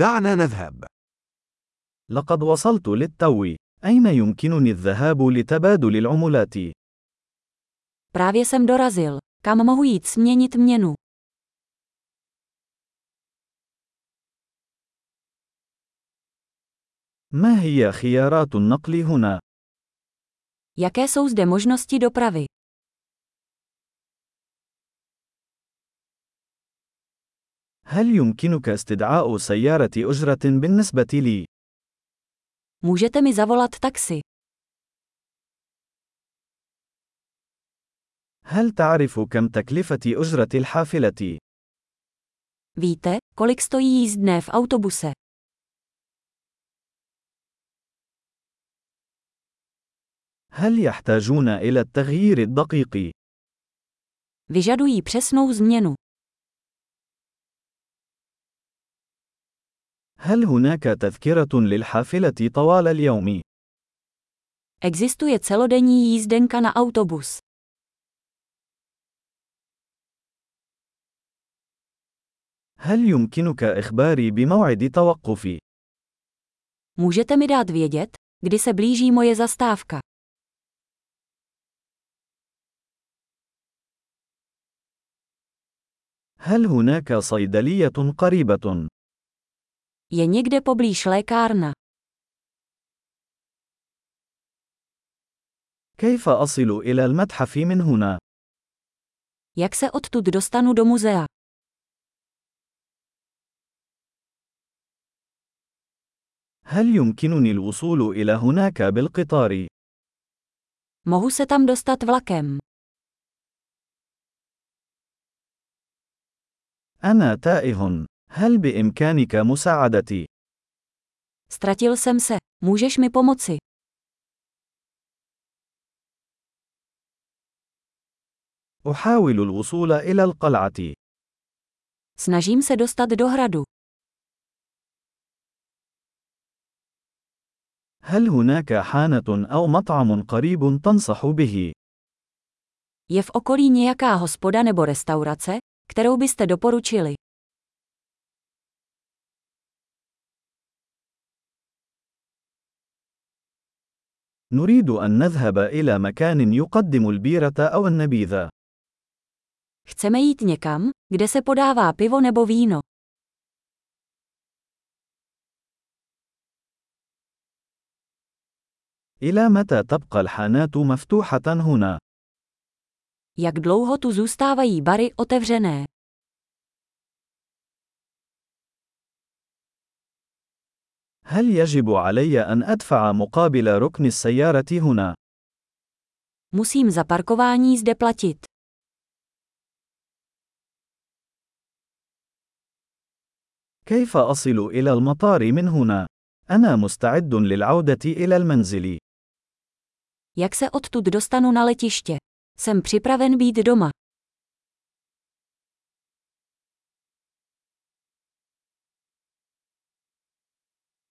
دعنا نذهب. لقد وصلت للتو. أين يمكنني الذهاب لتبادل العملات؟ Právě jsem dorazil. Kam mohu jít směnit měnu? ما هي خيارات النقل هنا؟ Jaké jsou zde možnosti dopravy? هل يمكنك استدعاء سيارة أجرة بالنسبة لي؟ Můžete mi zavolat taxi. هل تعرف كم تكلفة أجرة الحافلة؟ Víte, kolik stojí jízdné v autobuse? هل يحتاجون إلى التغيير الدقيق؟ Vyžadují přesnou změnu. هل هناك تذكرة للحافلة طوال اليوم؟ Existuje celodenní jízdenka na autobus. هل يمكنك إخباري بموعد توقفي؟ Můžete mi dát vědět, kdy se blíží moje zastávka? هل هناك صيدلية قريبة؟ Je někde poblíž lékárna. كيف أصل إلى المتحف من هنا؟ Jak se odtud dostanu do muzea? هل يمكنني الوصول إلى هناك بالقطار؟ Mohu se tam dostat vlakem. أنا تائه. هل بإمكانك مساعدتي؟ Ztratil jsem se. Můžeš mi pomoci? أحاول الوصول إلى القلعة. Snažím se dostat do hradu. هل هناك حانة أو مطعم قريب تنصح به؟ Je v okolí nějaká hospoda nebo restaurace, kterou byste doporučili? نريد أن نذهب إلى مكان يقدم البيرة أو النبيذ. Chceme jít někam, kde se podává pivo nebo víno. إلى متى تبقى الحانات مفتوحة هنا؟ Jak dlouho tu zůstávají bary otevřené? هل يجب علي أن أدفع مقابل ركن السيارة هنا؟ Musím za parkování zde platit. كيف أصل إلى المطار من هنا؟ أنا مستعد للعودة إلى المنزل. Jak se odtud dostanu na letiště? Jsem připraven být doma.